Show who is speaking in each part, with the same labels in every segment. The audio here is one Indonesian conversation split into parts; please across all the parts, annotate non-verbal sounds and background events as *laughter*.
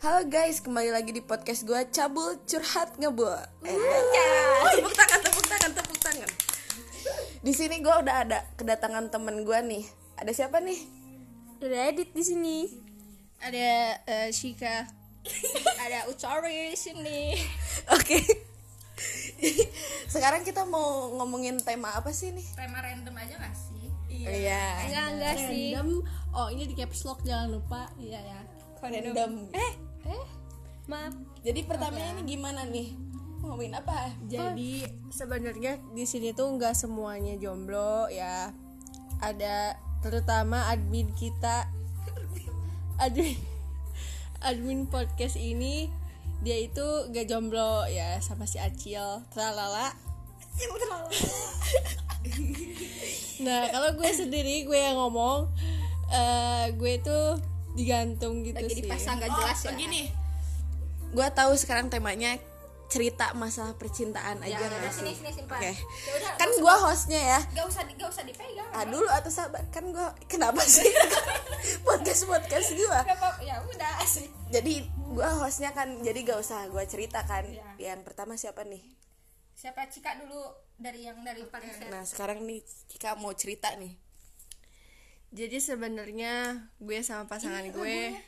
Speaker 1: Halo guys, kembali lagi di podcast gue Cabul Curhat Ngebul. Eh,
Speaker 2: tepuk tangan tepuk tangan tepuk tangan
Speaker 1: di sini gue udah ada kedatangan temen gue nih. Ada siapa nih?
Speaker 3: Ada Edit di sini. Ada eh, Shika. ada Utari di sini.
Speaker 1: Oke. Sekarang kita mau ngomongin tema apa sih nih?
Speaker 2: tema random aja gak sih
Speaker 1: Iya.
Speaker 3: Enggak enggak sih.
Speaker 4: Random. Oh, ini di caps lock jangan lupa. Iya ya.
Speaker 1: Random.
Speaker 3: Eh, eh. Maaf.
Speaker 1: Jadi pertamanya ini gimana nih? Ngomongin apa?
Speaker 4: Jadi sebenarnya di sini tuh nggak semuanya jomblo ya. Ada terutama admin kita admin admin podcast ini dia itu gak jomblo ya sama si Acil tralala nah kalau gue sendiri gue yang ngomong eh gue tuh digantung gitu
Speaker 3: Lagi
Speaker 4: sih
Speaker 3: dipasang gak jelas ya.
Speaker 1: Begini. Gue tahu sekarang temanya cerita masalah percintaan aja
Speaker 3: Ya,
Speaker 1: nggak
Speaker 3: udah
Speaker 1: sih?
Speaker 3: sini sini simpan.
Speaker 1: Oke.
Speaker 3: Ya udah,
Speaker 1: Kan gue hostnya ya.
Speaker 3: gak usah di- gak usah dipegang.
Speaker 1: Ah dulu atau sahabat kan gue kenapa sih *laughs* podcast podcast gue
Speaker 3: ya udah sih.
Speaker 1: jadi gue hostnya kan jadi gak usah gue cerita kan
Speaker 3: Iya.
Speaker 1: yang pertama siapa nih
Speaker 3: Siapa Cika dulu dari yang dari paling set.
Speaker 1: nah sekarang nih Cika mau cerita nih
Speaker 4: Jadi sebenarnya gue sama pasangan gue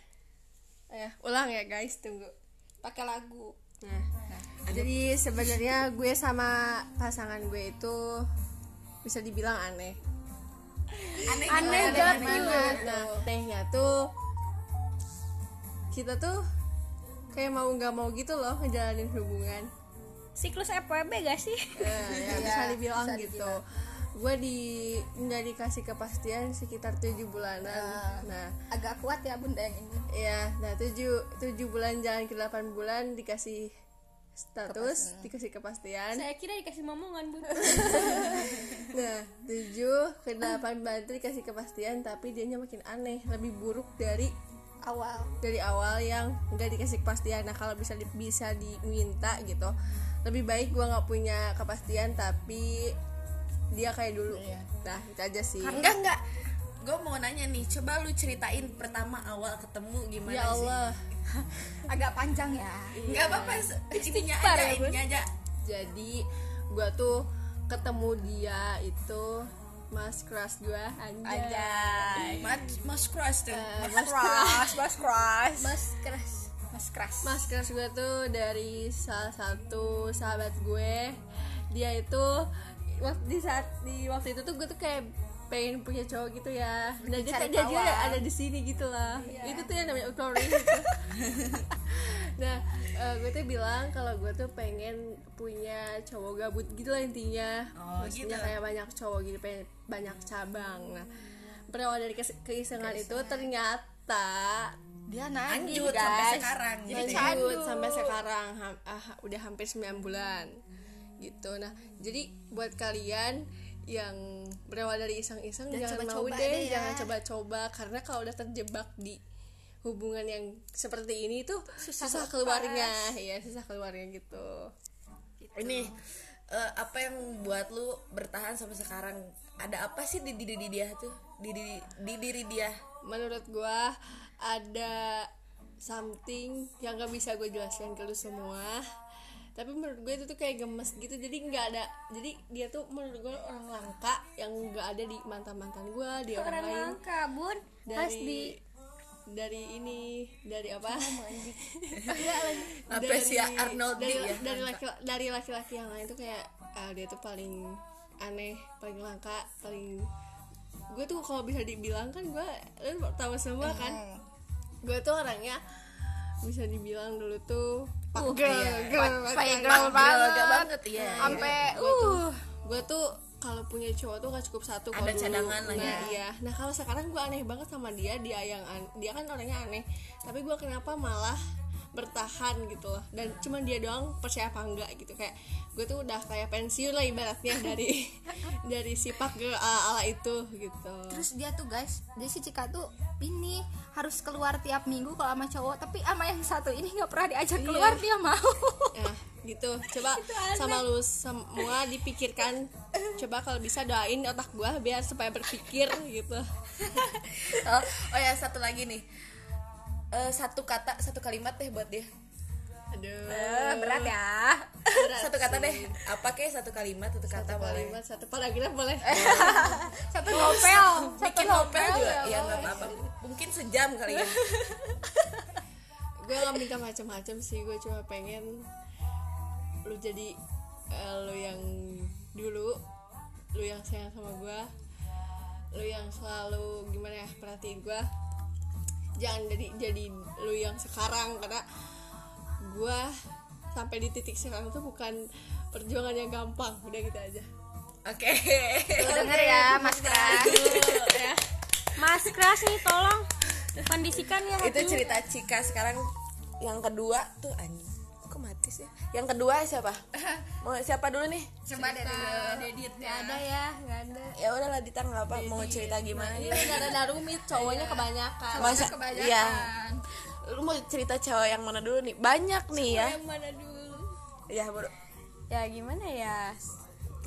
Speaker 4: eh ulang ya guys tunggu.
Speaker 3: Pakai lagu.
Speaker 4: Nah, jadi sebenarnya gue sama pasangan gue itu bisa dibilang aneh.
Speaker 3: Aneh,
Speaker 4: Aneh
Speaker 3: gimana?
Speaker 4: banget. Nah, tehnya tuh kita tuh kayak mau nggak mau gitu loh ngejalanin hubungan.
Speaker 3: Siklus FWB gak sih?
Speaker 4: Nah, ya bisa dibilang gitu. Gue di nggak dikasih kepastian sekitar tujuh bulanan. Nah,
Speaker 3: Agak kuat ya bunda yang ini.
Speaker 4: Iya, nah tujuh tujuh bulan jalan ke delapan bulan dikasih status, dikasih kepastian.
Speaker 3: Saya kira dikasih momongan bun. *laughs*
Speaker 4: Nah, tujuh ke delapan bulan itu dikasih kepastian, tapi dianya makin aneh, lebih buruk dari
Speaker 3: Awal.
Speaker 4: dari awal yang nggak dikasih kepastian. Nah, kalau bisa di- bisa diminta gitu, lebih baik gua nggak punya kepastian, tapi dia kayak dulu. Nah, itu aja sih.
Speaker 1: enggak enggak gue mau nanya nih coba lu ceritain pertama awal ketemu gimana
Speaker 4: Ya Allah. *laughs*
Speaker 3: Agak panjang ya.
Speaker 1: sih nggak apa-apa intinya aja
Speaker 3: ya,
Speaker 1: intinya aja
Speaker 4: Jadi gua tuh ketemu dia itu mas crush anjay.
Speaker 1: Anjay. Mas, mas crush tuh.
Speaker 4: Eh,
Speaker 1: mas crush, mas crush.
Speaker 3: Mas keras. Mas keras.
Speaker 4: Mas crush gue tuh dari salah satu sahabat gue. Dia itu waktu di saat di waktu itu tuh gue tuh kayak pengen punya cowok gitu ya. Dan dia, dia,
Speaker 3: kawan.
Speaker 4: ada di sini gitu lah. Itu tuh yang namanya Utori gitu. *laughs* nah, eh, gue tuh bilang kalau gue tuh pengen punya cowok gabut gitu lah intinya.
Speaker 1: Oh,
Speaker 4: Maksudnya
Speaker 1: gitu.
Speaker 4: kayak banyak cowok gitu, pengen banyak cabang. Nah, berawal dari kes- keisengan itu ternyata
Speaker 3: Dia
Speaker 1: Lanjut sampai sekarang. Jadi
Speaker 4: lanjut sampai sekarang ham- ah, udah hampir 9 bulan gitu nah jadi buat kalian yang berawal dari iseng-iseng jangan mau
Speaker 3: coba-coba
Speaker 4: deh,
Speaker 3: deh ya.
Speaker 4: jangan coba-coba karena kalau udah terjebak di hubungan yang seperti ini tuh susah,
Speaker 3: Susah
Speaker 4: keluarnya ya susah keluarnya gitu
Speaker 1: Ini eh, apa yang buat lu bertahan sampai sekarang? Ada apa sih di diri dia tuh? Di diri di diri dia.
Speaker 4: menurut gua ada something yang gak bisa gue jelaskan ke lu semua tapi menurut gue itu tuh kayak gemes gitu. Jadi nggak ada jadi dia tuh menurut gue orang langka yang nggak ada di mantan mantan gue di orang,
Speaker 3: Orang
Speaker 4: lain.
Speaker 3: langka bun.
Speaker 4: dari
Speaker 3: di
Speaker 4: dari ini dari apa?
Speaker 1: Apa sih ya Arnold
Speaker 4: dari,
Speaker 1: ya?
Speaker 4: dari laki dari laki-laki yang lain tuh kayak ah, dia tuh paling aneh paling langka paling gue tuh kalau bisa dibilang kan gue lu tahu semua kan? Gue tuh orangnya bisa dibilang dulu tuh pak girl, girl,
Speaker 3: Kayak
Speaker 4: banget.
Speaker 3: girl banget.
Speaker 1: Gak banget iya.
Speaker 3: Sampai
Speaker 4: gue tuh gue tuh kalau punya cowok tuh gak cukup satu
Speaker 1: Ada cadangan lah
Speaker 4: nah,
Speaker 1: ya.
Speaker 4: iya nah kalau sekarang gue aneh banget sama dia dia yang an- dia kan orangnya aneh tapi gue kenapa malah bertahan gitu loh dan cuman dia doang percaya apa enggak gitu kayak gue tuh udah kayak pensiun lah ibaratnya *laughs* dari dari sifat girl ala, ala itu gitu
Speaker 3: Terus dia tuh guys, dia si Cika tuh ini harus keluar tiap minggu kalau sama cowok, tapi sama yang satu ini nggak pernah diajak keluar dia mau.
Speaker 4: Nah, *laughs* gitu. Coba sama lu semua dipikirkan. Coba kalau bisa doain otak gua biar supaya berpikir gitu. *laughs*
Speaker 1: oh, oh ya satu lagi nih eh, satu kata satu kalimat deh buat dia.
Speaker 4: Aduh.
Speaker 3: Eh, berat ya.
Speaker 1: Satu kata deh. apa kek? Satu kalimat satu kata boleh.
Speaker 4: kalimat satu paragraf boleh. *laughs*
Speaker 3: Satu novel *laughs* satu
Speaker 1: bikin novel juga?
Speaker 3: ya
Speaker 1: ya nggak apa-apa. Mungkin sejam kali ya. *laughs*
Speaker 4: Gue gak minta macam-macam sih gue cuma pengen lu jadi eh, lu yang dulu lu yang sayang sama gue lu yang selalu gimana ya perhatiin gue jangan jadi jadi lu yang sekarang karena gue sampai di titik sekarang tuh bukan perjuangan yang gampang udah gitu aja.
Speaker 1: Oke.
Speaker 3: Denger ya mas Kras.
Speaker 4: ya.
Speaker 5: Mas Kras nih tolong kondisikan ya
Speaker 1: itu cerita Cika sekarang yang kedua tuh anjing sih yang kedua siapa? *laughs* Mau siapa dulu nih?
Speaker 2: Coba dari Dedit ya.
Speaker 3: ada ya nggak ada.
Speaker 1: Ya udahlah Dita nggak apa mau cerita gimana?
Speaker 4: Ini ada Narumi cowoknya kebanyakan.
Speaker 1: Masa
Speaker 2: kebanyakan.
Speaker 1: iya. Lu mau cerita cowok yang mana dulu nih? Banyak nih ya.
Speaker 4: Yang mana dulu?
Speaker 1: Ya bro.
Speaker 5: Ya gimana ya?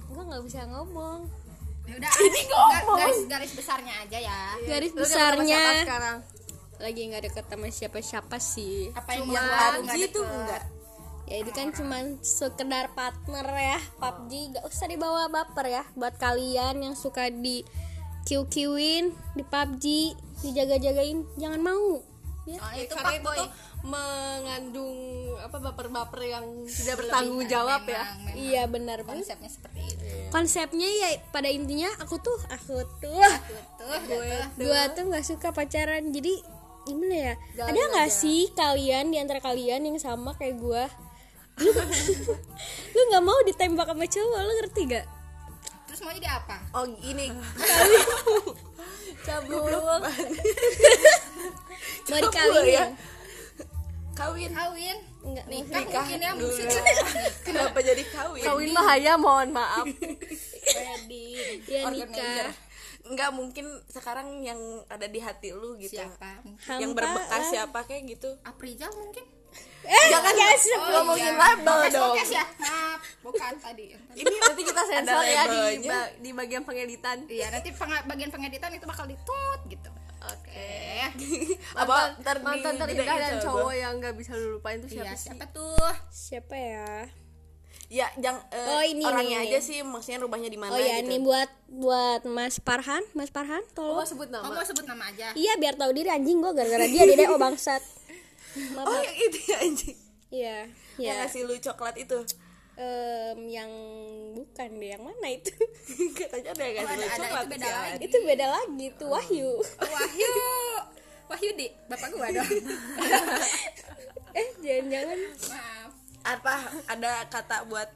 Speaker 5: Gue nggak bisa ngomong.
Speaker 2: Ya udah, ini garis, garis besarnya aja ya.
Speaker 5: garis
Speaker 4: Lu
Speaker 5: besarnya.
Speaker 4: sekarang?
Speaker 5: Lagi nggak deket sama siapa-siapa sih.
Speaker 2: Apa yang
Speaker 1: yang
Speaker 2: nggak
Speaker 1: tuh
Speaker 2: deket?
Speaker 1: enggak
Speaker 5: ya itu kan cuma sekedar partner ya PUBG gak usah dibawa baper ya buat kalian yang suka di kiu-kiuin di PUBG dijaga-jagain jangan mau. Ya.
Speaker 2: Oh, itu
Speaker 4: karena
Speaker 2: Pak
Speaker 4: itu
Speaker 2: Boy.
Speaker 4: tuh mengandung apa baper-baper yang tidak bertanggung jawab ya.
Speaker 2: Memang, memang.
Speaker 5: Iya benar bu.
Speaker 2: Konsepnya seperti itu.
Speaker 5: konsepnya ya pada intinya aku tuh aku tuh
Speaker 2: Tuh,
Speaker 4: gue
Speaker 5: gue tuh. Nggak suka pacaran. Jadi gimana ya? Ada nggak sih kalian di antara kalian yang sama kayak gue lu lu nggak mau ditembak sama cowok lu ngerti gak
Speaker 2: Terus mau jadi apa?
Speaker 1: oh gini.
Speaker 5: Cabul mau
Speaker 1: ya.
Speaker 5: dikawinin
Speaker 1: kawin.
Speaker 5: Nggak
Speaker 2: Kawin?
Speaker 5: mau
Speaker 2: Nikah
Speaker 1: Nikah
Speaker 2: mungkin ya maksudnya.
Speaker 1: kenapa jadi kawin?
Speaker 4: Kawin bahaya mohon maaf.
Speaker 5: Ya nikah.
Speaker 1: Enggak mungkin sekarang yang ada di hati lu gitu.
Speaker 2: Siapa?
Speaker 1: yang berbekas
Speaker 5: lah.
Speaker 1: siapa kayak gitu.
Speaker 2: Aprijal mungkin?
Speaker 5: Eh
Speaker 1: jangan ngomongin label dong
Speaker 2: Podcast ya? Maaf, bukan tadi.
Speaker 1: ini
Speaker 4: nanti kita sensor ya di, ba- di bagian pengeditan
Speaker 2: Iya, nanti peng- bagian pengeditan itu bakal ditut gitu. Oke. *laughs*
Speaker 1: apa ntar
Speaker 4: mantan terindah dan cowok yang nggak bisa lu lupain tuh
Speaker 2: Iya,
Speaker 4: siapa sih
Speaker 2: siapa tuh?
Speaker 5: siapa ya
Speaker 1: ya jangan eh,
Speaker 5: Oh, ini
Speaker 1: orangnya
Speaker 5: nih.
Speaker 1: aja sih maksudnya rumahnya di mana
Speaker 5: oh ya
Speaker 1: gitu
Speaker 5: ini buat buat Mas Parhan Mas Parhan tolong
Speaker 4: Oh, mau sebut
Speaker 2: Oh,
Speaker 4: nama
Speaker 2: mau sebut nama aja.
Speaker 5: iya biar tahu diri anjing gua gara-gara dia dede oh bangsat *laughs* Maaf,
Speaker 1: oh yang itu ya anjing
Speaker 5: iya
Speaker 1: yang
Speaker 5: ya
Speaker 1: ngasih lu coklat itu
Speaker 5: Em, yang bukan deh yang mana itu *laughs*
Speaker 1: katanya ada yang ngasih
Speaker 2: Oh,
Speaker 1: lu
Speaker 2: ada- ada,
Speaker 1: coklat
Speaker 2: itu beda
Speaker 1: ya.
Speaker 2: lagi.
Speaker 5: itu beda lagi tuh Wahyu
Speaker 2: Wahyu. Wahyudi, bapak gua dong. *laughs*
Speaker 5: eh jangan-jangan
Speaker 2: Maaf.
Speaker 1: apa ada kata buat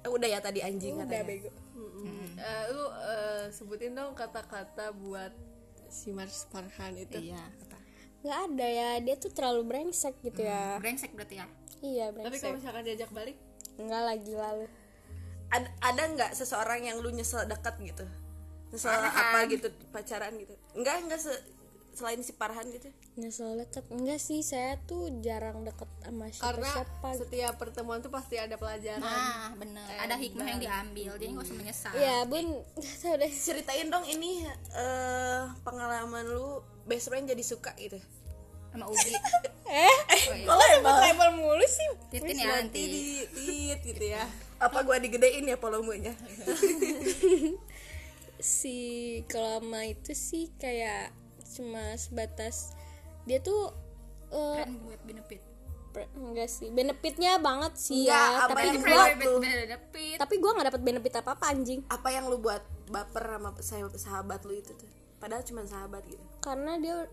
Speaker 1: eh, udah ya tadi anjing
Speaker 5: udah
Speaker 1: katanya
Speaker 5: bego
Speaker 4: Eh, lu eh, sebutin dong kata-kata buat si Mars Farhan itu
Speaker 2: Iya?
Speaker 5: Nggak ada ya dia tuh terlalu brengsek gitu ya.
Speaker 2: Brengsek berarti ya.
Speaker 5: iya
Speaker 4: tapi
Speaker 5: brengsek.
Speaker 4: kalau misalkan diajak balik?
Speaker 5: Nggak lagi lalu
Speaker 1: ada ada nggak seseorang yang lu nyesel dekat gitu? Nyesel apa gitu pacaran gitu? Enggak enggak se- selain si Parhan gitu?
Speaker 5: Nyesel deket? Enggak sih saya tuh jarang deket sama
Speaker 4: karena
Speaker 5: siapa siapa
Speaker 4: setiap pertemuan tuh pasti ada pelajaran.
Speaker 2: Nah, bener. Ada hikmah yang diambil, jadi nggak usah menyesal.
Speaker 5: ya bun. *laughs* Nggak tahu deh.
Speaker 1: Ceritain dong ini eh pengalaman lu best friend jadi suka gitu
Speaker 2: Sama Ugi. *laughs*
Speaker 5: eh
Speaker 1: boleh boleh
Speaker 5: label mulu sih
Speaker 2: Titin ya
Speaker 4: nanti
Speaker 2: nanti.
Speaker 4: di tit gitu ya
Speaker 1: apa gua digedein ya volumenya *laughs*
Speaker 5: si kelama itu sih kayak cuma sebatas dia tuh eh,
Speaker 2: Friend buat benefit.
Speaker 5: enggak sih benefitnya banget sih
Speaker 1: Enggak,
Speaker 5: ya
Speaker 1: apa
Speaker 5: tapi
Speaker 1: yang
Speaker 5: gua
Speaker 1: lu?
Speaker 2: benefit.
Speaker 5: tapi gua nggak dapet benefit apa apa anjing
Speaker 1: apa yang lu buat baper sama sah- sahabat lu itu tuh padahal cuma sahabat gitu.
Speaker 5: Karena dia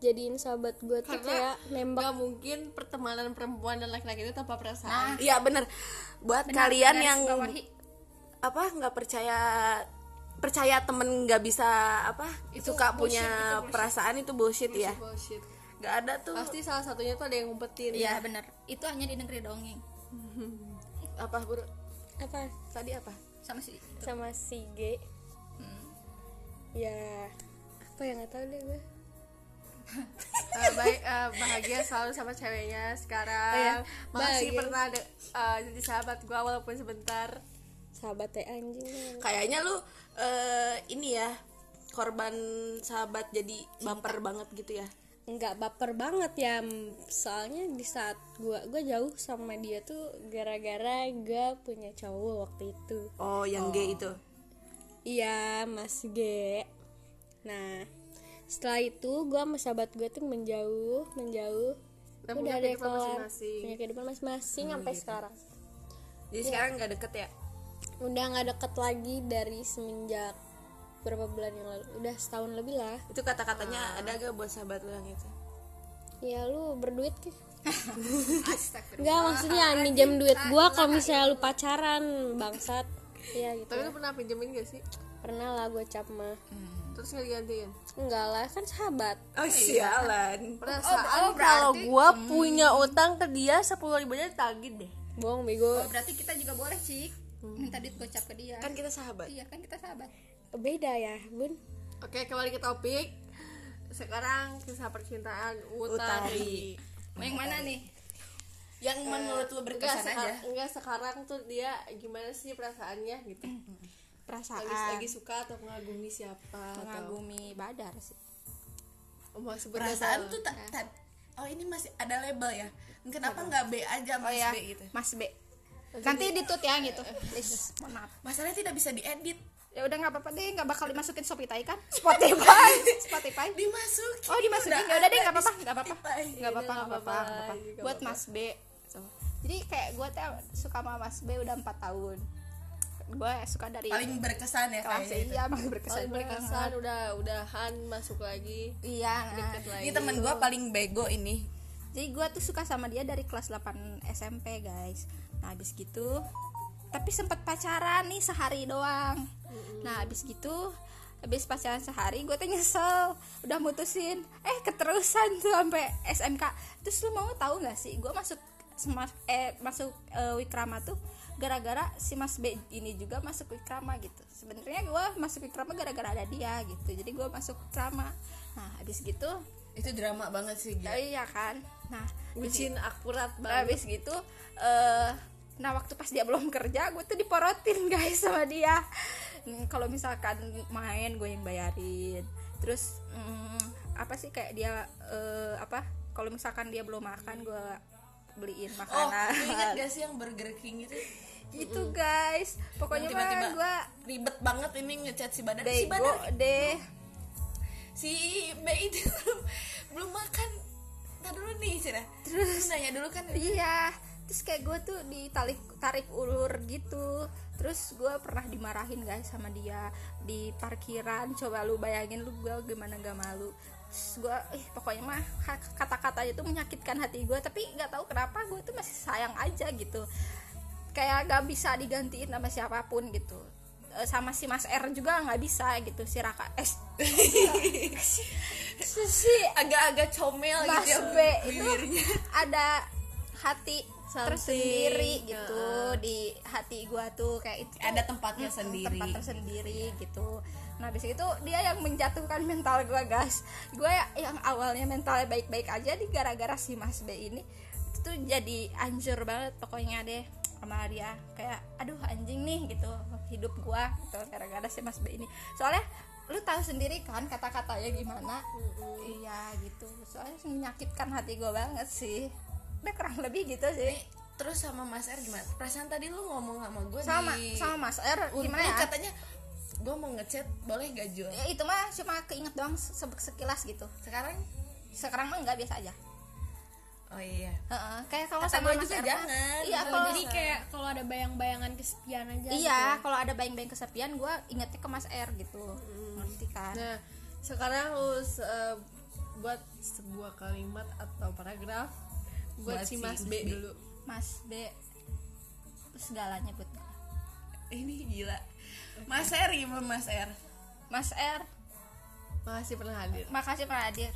Speaker 5: jadiin sahabat gue tuh kayak nembak.
Speaker 4: nggak mungkin pertemanan perempuan dan laki-laki itu tanpa perasaan.
Speaker 1: Iya bener. Buat
Speaker 2: Benar,
Speaker 1: kalian
Speaker 2: garis
Speaker 1: yang
Speaker 2: bawahi.
Speaker 1: apa nggak percaya percaya temen nggak bisa apa suka punya perasaan itu bullshit ya.
Speaker 4: Bullshit
Speaker 1: nggak ada tuh.
Speaker 4: Pasti salah satunya tuh ada yang ngumpetin.
Speaker 2: Iya, bener. Itu hanya di negeri dongeng. *laughs*
Speaker 1: apa bro
Speaker 5: apa?
Speaker 1: Tadi apa?
Speaker 2: Sama si
Speaker 5: sama si G. Ya apa yang nggak tahu deh gue. *laughs*
Speaker 4: Eh, baik eh, bahagia selalu sama ceweknya sekarang.
Speaker 5: Oh ya,
Speaker 4: masih
Speaker 5: bahagia.
Speaker 4: pernah ada eh, jadi sahabat gua walaupun sebentar.
Speaker 5: Sahabat teh anjing.
Speaker 1: Kayaknya lu eh, ini ya korban sahabat jadi baper banget gitu ya?
Speaker 5: Nggak baper banget ya soalnya di saat gua gua jauh sama dia tuh gara-gara gua punya cowok waktu itu.
Speaker 1: Oh yang gay itu?
Speaker 5: Iya mas G nah setelah itu gua sama sahabat gua tuh menjauh menjauh. Udah ada kelar
Speaker 4: masing-masing.
Speaker 5: punya kehidupan masing-masing sampai sekarang.
Speaker 1: Jadi sekarang nggak deket ya?
Speaker 5: Udah nggak deket lagi dari semenjak berapa bulan yang lalu. Udah setahun lebih lah.
Speaker 1: Itu kata-katanya ada gak buat sahabat lu yang itu?
Speaker 5: Ya lu berduit ke. Enggak *laughs* maksudnya minjem duit gua kalau misalnya lu pacaran bangsat. Iya gitu
Speaker 4: tapi lu pernah pinjemin gak sih
Speaker 5: Pernah lah gue cap mah.
Speaker 4: Terus nggak digantiin?
Speaker 5: Enggak lah kan sahabat.
Speaker 1: Oh sialan.
Speaker 4: perasaan kalau gua punya utang ke dia sepuluh ribu aja tagih deh.
Speaker 5: Bohong bego.
Speaker 3: Oh, berarti kita juga boleh cik. Minta duit gocap ke dia.
Speaker 1: Kan kita sahabat.
Speaker 3: Iya kan kita sahabat.
Speaker 5: Beda ya bun.
Speaker 4: Oke kembali ke topik. Sekarang kisah percintaan Utari,
Speaker 3: mau yang mana nih?
Speaker 1: Yang menurut lu
Speaker 4: Enggak,
Speaker 1: berkesan
Speaker 4: seka-
Speaker 1: aja.
Speaker 4: enggak sekarang tuh dia gimana sih perasaannya gitu
Speaker 3: perasaan.
Speaker 4: Lagi, lagi suka atau mengagumi siapa atau?
Speaker 3: Mengagumi badar sih.
Speaker 4: Mau sebut
Speaker 1: perasaan tuh tak tak- oh ini masih ada label ya? Kenapa nggak B aja
Speaker 3: oh
Speaker 1: mas
Speaker 3: ya
Speaker 1: B gitu?
Speaker 3: Mas B. Nanti ditut ya gitu. Please mohon maaf.
Speaker 1: Masalahnya tidak bisa diedit.
Speaker 3: Ya udah nggak apa-apa deh nggak bakal dimasukin Spotify kan? Spotify. *laughs* Spotify.
Speaker 1: Dimasukin.
Speaker 3: Oh dimasukin. Ya udah deh nggak apa-apa nggak apa-apa. Nggak apa-apa nggak apa-apa buat Mas B. So, jadi kayak gue tuh suka sama Mas B udah empat tahun gue suka dari
Speaker 1: paling berkesan ya
Speaker 3: kelas
Speaker 1: kayaknya itu.
Speaker 3: iya masih berkesan
Speaker 4: Paling berkesan. udah udahan masuk lagi.
Speaker 3: Iya nah.
Speaker 1: ini temen gue paling bego ini.
Speaker 3: Jadi gue tuh suka sama dia dari kelas 8 SMP guys. Nah habis gitu tapi sempet pacaran nih sehari doang. Nah habis gitu habis pacaran sehari gue tuh nyesel. Udah mutusin. Eh keterusan tuh sampai SMK terus lu mau tahu nggak sih gue masuk sema- eh masuk eh, Wikrama tuh gara-gara si Mas B ini juga masuk Wikrama gitu. Sebenarnya gue masuk Wikrama gara-gara ada dia gitu. Jadi gue masuk Wikrama nah habis gitu
Speaker 1: itu drama banget sih
Speaker 3: Oh,
Speaker 1: gila.
Speaker 3: iya kan? Nah
Speaker 4: bucin akurat banget.
Speaker 3: habis gitu eh nah waktu pas dia belum kerja gue tuh diporotin *laughs* guys sama dia. Hmm, kalau misalkan main gue yang bayarin. Terus mm, apa sih kayak dia eh, apa? Kalau misalkan dia belum makan gue beliin
Speaker 1: oh
Speaker 3: makanan.
Speaker 1: lu ingat *laughs* gak sih yang Burger King itu
Speaker 3: itu guys. Pokoknya
Speaker 1: Yang
Speaker 3: mah
Speaker 1: tiba-tiba
Speaker 3: gue
Speaker 1: ribet banget ini ngechat si Badar si Badar
Speaker 3: deh.
Speaker 1: Si B itu belum, belum makan. Ntar dulu nih Cina Terus nanya dulu kan.
Speaker 3: iya terus kayak gue tuh ditarik tarik ulur gitu. Terus gue pernah dimarahin guys sama dia di parkiran. Coba lu bayangin lu gue gimana gak malu. Terus gue eh pokoknya mah kata-katanya tuh menyakitkan hati gue tapi nggak tahu kenapa gue tuh masih sayang aja gitu kayak gak bisa digantiin sama siapa pun gitu. Eh, sama si Mas R juga nggak bisa gitu si Raka eh si,
Speaker 1: agak-agak comel
Speaker 3: Mas
Speaker 1: gitu ya
Speaker 3: B itu ada hati
Speaker 4: Something.
Speaker 3: tersendiri gitu di hati gua tuh kayak itu
Speaker 1: ada tempatnya
Speaker 3: Mm,
Speaker 1: sendiri
Speaker 3: tempat tersendiri gitu. Nah habis itu dia yang menjatuhkan mental gua guys. Gua ya- yang awalnya mentalnya baik-baik aja di gara-gara si Mas B ini itu jadi anjur banget pokoknya deh sama dia kayak aduh anjing nih gitu hidup gua gitu gara-gara si Mas B ini. Soalnya lu tahu sendiri kan kata-katanya gimana? Iya gitu. Soalnya menyakitkan hati gua banget sih. Udah kurang lebih gitu sih.
Speaker 1: Terus sama Mas R gimana? Perasaan tadi lu ngomong sama gue
Speaker 3: sama
Speaker 1: di
Speaker 3: sama Mas R gimana ya?
Speaker 1: katanya gue mau ngechat boleh gak Jul
Speaker 3: Ya, itu mah cuma keinget doang se- sekilas gitu.
Speaker 1: Sekarang?
Speaker 3: Sekarang mah enggak biasa aja
Speaker 1: oh iya.
Speaker 3: Heeh, kayak kalau
Speaker 1: Kata
Speaker 3: sama
Speaker 1: gua
Speaker 3: Mas
Speaker 1: juga jangan.
Speaker 3: iya
Speaker 1: Kalau
Speaker 3: kalau
Speaker 5: jadi kayak kalau ada bayang-bayangan kesepian aja
Speaker 3: iya kalau ada bayang-bayang kesepian gue ingetnya ke Mas R gitu. Ngerti kan?
Speaker 4: Nah sekarang lu eh, buat sebuah kalimat atau paragraf buat,
Speaker 1: Buat
Speaker 4: si Mas
Speaker 1: Mas
Speaker 4: B
Speaker 1: B.
Speaker 4: dulu.
Speaker 3: Mas B. Segalanya buat gua.
Speaker 1: ini gila. Mas R gimana Mas R?
Speaker 3: Mas R.
Speaker 4: Makasih pernah hadir.
Speaker 3: Makasih pernah hadir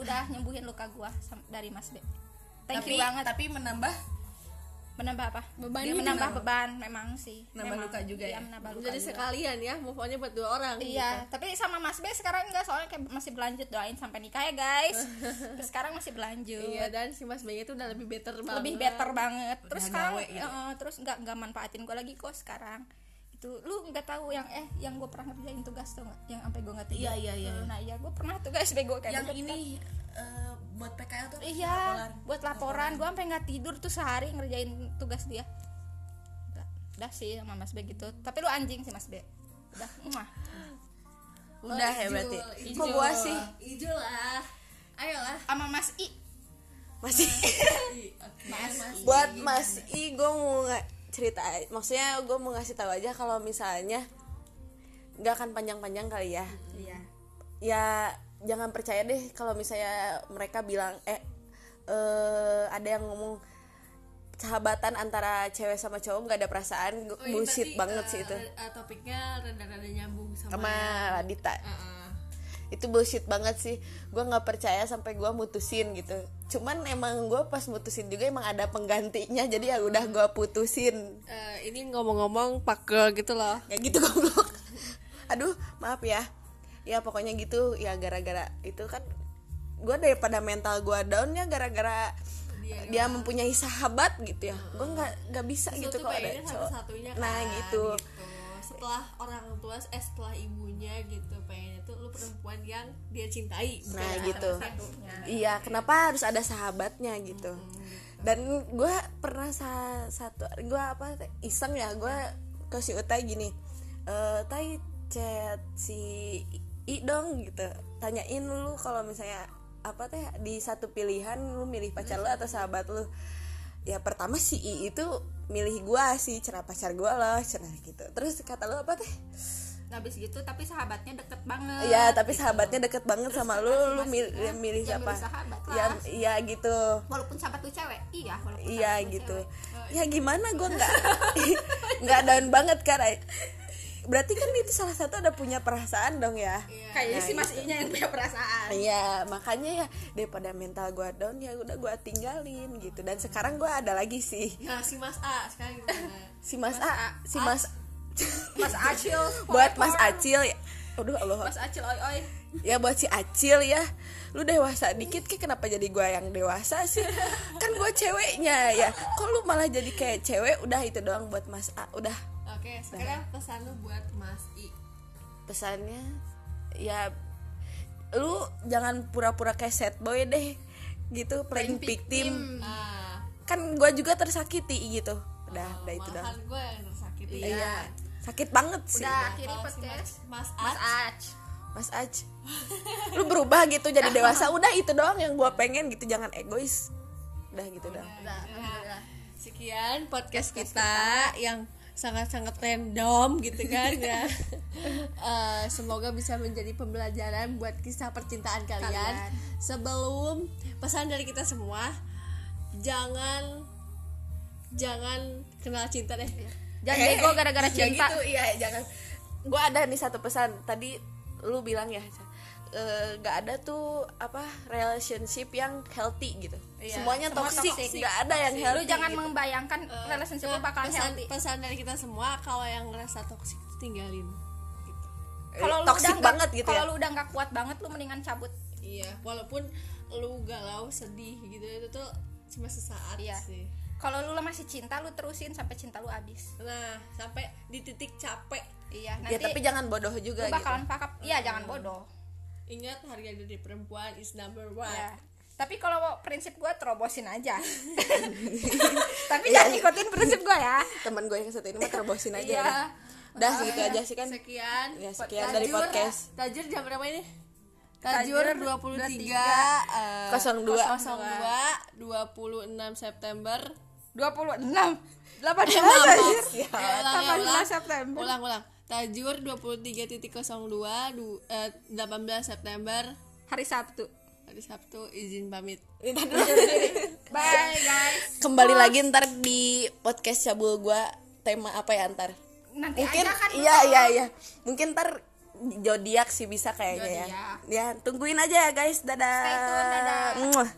Speaker 3: udah nyembuhin luka gua dari Mas B thank
Speaker 1: tapi
Speaker 3: you banget
Speaker 1: tapi menambah
Speaker 3: menambah apa
Speaker 5: Beban
Speaker 3: Dia
Speaker 5: juga.
Speaker 3: menambah beban memang sih
Speaker 1: Menambah
Speaker 3: Memang.
Speaker 1: luka juga
Speaker 3: Iya,
Speaker 1: ya?
Speaker 3: menambah luka
Speaker 4: jadi
Speaker 3: juga.
Speaker 4: sekalian ya move onnya buat dua orang
Speaker 3: Iya, tapi sama Mas B sekarang enggak soalnya kayak masih berlanjut doain sampai nikah ya guys. *laughs* Terus sekarang masih berlanjut.
Speaker 4: gitu. iya dan si Mas B itu udah lebih better banget
Speaker 3: Lebih better banget. Terus
Speaker 1: Udah
Speaker 3: sekarang
Speaker 1: gawe gitu.
Speaker 3: eh, terus enggak enggak manfaatin gue lagi kok sekarang. Gitu. Lu nggak tahu yang eh yang gue pernah ngerjain tugas tuh nggak? Yang sampai gue nggak tidur.
Speaker 6: Iya, iya, iya.
Speaker 3: nah iya gue pernah tugas bego kayak
Speaker 6: yang
Speaker 3: gitu.
Speaker 6: ini eh, buat PKL tuh
Speaker 3: iya
Speaker 6: laporan.
Speaker 3: buat laporan. Gue sampai nggak tidur tuh sehari ngerjain tugas dia. Udah, udah sih sama mas B gitu. Tapi lu anjing sih mas B. Udah muah.
Speaker 6: udah ya berarti?
Speaker 4: Ijo.
Speaker 6: kok gua sih?
Speaker 4: Ijo lah. Ayolah.
Speaker 3: Sama mas I.
Speaker 1: Masih
Speaker 3: mas
Speaker 1: buat Mas I gue mau nggak cerita maksudnya gue mau ngasih tahu aja kalau misalnya nggak akan panjang-panjang kali ya.
Speaker 3: Iya.
Speaker 1: Ya jangan percaya deh kalau misalnya mereka bilang eh eh, ada yang ngomong sahabatan antara cewek sama cowok nggak ada perasaan.
Speaker 4: Oh,
Speaker 1: bullshit
Speaker 4: berarti,
Speaker 1: banget
Speaker 4: eh,
Speaker 1: sih itu.
Speaker 4: eh, topiknya rada-rada nyambung sama,
Speaker 1: sama Radita
Speaker 4: Heeh.
Speaker 1: Itu bullshit banget sih. Gue nggak percaya sampai gue mutusin gitu. Cuman emang gue pas mutusin juga emang ada penggantinya jadi ya udah gue putusin.
Speaker 4: Eh, ini ngomong-ngomong pakel gitu loh.
Speaker 1: Ya gitu *laughs* goblok. Aduh maaf ya. Ya pokoknya gitu. Ya gara-gara itu kan gue daripada mental gue down ya gara-gara dia, mempunyai sahabat gitu ya. Gue nggak nggak bisa
Speaker 4: Lu
Speaker 1: gitu kalau ada cowok.
Speaker 4: satu-satunya
Speaker 1: nah
Speaker 4: kan,
Speaker 1: gitu.
Speaker 4: setelah orang tua eh setelah ibunya gitu pengennya tuh lu perempuan yang dia cintai
Speaker 1: nah gitu. iya kenapa harus ada sahabatnya gitu? Dan gue pernah sa satu gue apa iseng ya gue ke si Utai gini eh Tai chat si I dong gitu. Tanyain lu kalau misalnya apa teh di satu pilihan lu milih pacar lu atau sahabat lu. Ya pertama si I itu milih gua sih cerah pacar gua loh cerah gitu. Terus kata lu apa teh
Speaker 3: habis gitu tapi sahabatnya deket banget
Speaker 1: Iya, tapi sahabatnya deket banget sama lu, lu milih, milih
Speaker 3: ya
Speaker 1: siapa?
Speaker 3: milih sahabat
Speaker 1: Ya, iya gitu.
Speaker 3: walaupun sahabat lu cewek iya walaupun
Speaker 1: Iya gitu.
Speaker 3: cewek.
Speaker 1: Ya gimana gua nggak *laughs* nggak down banget kan? Berarti kan itu salah satu ada punya perasaan dong ya.
Speaker 3: kayaknya sih mas I-nya yang punya perasaan
Speaker 1: Iya, makanya ya daripada mental gua down ya udah gua tinggalin gitu. Dan sekarang gua ada lagi sih
Speaker 4: nah si Mas A sekarang gimana
Speaker 1: si Mas A, si Mas
Speaker 3: mas Acil.
Speaker 1: Buat Mas Acil ya. Aduh Allah.
Speaker 3: mas Acil oi oi
Speaker 1: ya buat si Acil ya. Lu dewasa dikit kenapa jadi gua yang dewasa sih? Kan gua ceweknya ya. Kok lu malah jadi kayak cewek? Udah itu doang buat Mas A udah.
Speaker 4: Oke sekarang pesan lu buat Mas I.
Speaker 1: Pesannya ya lu jangan pura-pura kayak sad boy deh. Gitu playing victim.
Speaker 4: ah
Speaker 1: kan gua juga tersakiti gitu. Udah udah itu doang.
Speaker 4: gue yang tersakiti
Speaker 1: iya sakit banget sih.
Speaker 3: Udah akhiri podcast.
Speaker 4: Mas
Speaker 3: mas
Speaker 4: A
Speaker 3: Ac
Speaker 1: Mas Aj. Lu berubah gitu jadi dewasa. *laughs* Udah itu doang yang gua pengen gitu. Jangan egois. Udah gitu dah
Speaker 4: Nah, sekian podcast kita yang sangat-sangat random gitu kan ya. *laughs* Eh, semoga bisa menjadi pembelajaran buat kisah percintaan kalian.
Speaker 3: Kalian.
Speaker 4: Sebelum pesan dari kita semua, jangan jangan kenal cinta deh.
Speaker 3: Jangan bego gara-gara
Speaker 1: ya
Speaker 3: cinta
Speaker 1: gitu iya jangan gua ada nih satu pesan tadi lu bilang ya eh, nggak ada tuh apa relationship yang healthy gitu semuanya
Speaker 3: semua
Speaker 1: toxic
Speaker 3: toxic.
Speaker 1: nggak ada yang
Speaker 3: lu
Speaker 1: healthy
Speaker 3: jangan
Speaker 1: gitu.
Speaker 3: membayangkan relationship lu bakalan
Speaker 4: pesan,
Speaker 3: healthy
Speaker 4: pesan dari kita semua kalau yang ngerasa toksik itu tinggalin. Gitu.
Speaker 3: kalau lu
Speaker 1: toxic
Speaker 3: udah
Speaker 1: banget gitu
Speaker 3: kalau
Speaker 1: ya
Speaker 3: lu udah nggak kuat banget lu mendingan cabut
Speaker 4: Iya, walaupun lu galau, sedih gitu itu tuh cuma sesaat
Speaker 3: Iya.
Speaker 4: sih.
Speaker 3: Kalau lu masih cinta lu terusin sampai cinta lu habis.
Speaker 4: Nah, sampai di titik capek.
Speaker 3: iya
Speaker 1: ya
Speaker 3: nanti
Speaker 1: tapi jangan bodoh
Speaker 3: lu
Speaker 1: juga gitu.
Speaker 3: bakalan pakap iya jangan bodoh.
Speaker 4: Ingat harga diri perempuan is number one.
Speaker 3: ya tapi kalau prinsip gue terobosin aja. *laughs* *laughs* Tapi jangan ikutin prinsip gue ya. *laughs*
Speaker 1: Teman gue yang satu ini mah terbosin aja
Speaker 3: Iya.
Speaker 1: udah. udah segitu aja sih kan.
Speaker 4: Sekian.
Speaker 1: ya sekian dari podcast.
Speaker 4: Tajur jam berapa ini? Tajur 23 eh,
Speaker 1: 02
Speaker 4: 02 26 September
Speaker 3: 26 18 anjir.
Speaker 4: Ya, ulang, ya,
Speaker 3: 18
Speaker 4: ulang.
Speaker 3: September.
Speaker 4: Ulang ulang. Tajur 23.02 du, eh, 18 September.
Speaker 3: Hari Sabtu.
Speaker 4: Hari Sabtu izin pamit. *laughs*
Speaker 3: bye guys.
Speaker 1: Kembali lagi ntar di podcast cabul gue tema apa ya ntar?
Speaker 3: Nanti
Speaker 1: mungkin
Speaker 3: aja kan
Speaker 1: iya iya iya. Mungkin ntar zodiak sih bisa kayaknya ya. Ya tungguin aja ya guys. Dadah.
Speaker 3: Stay tune, dadah.
Speaker 1: Muah.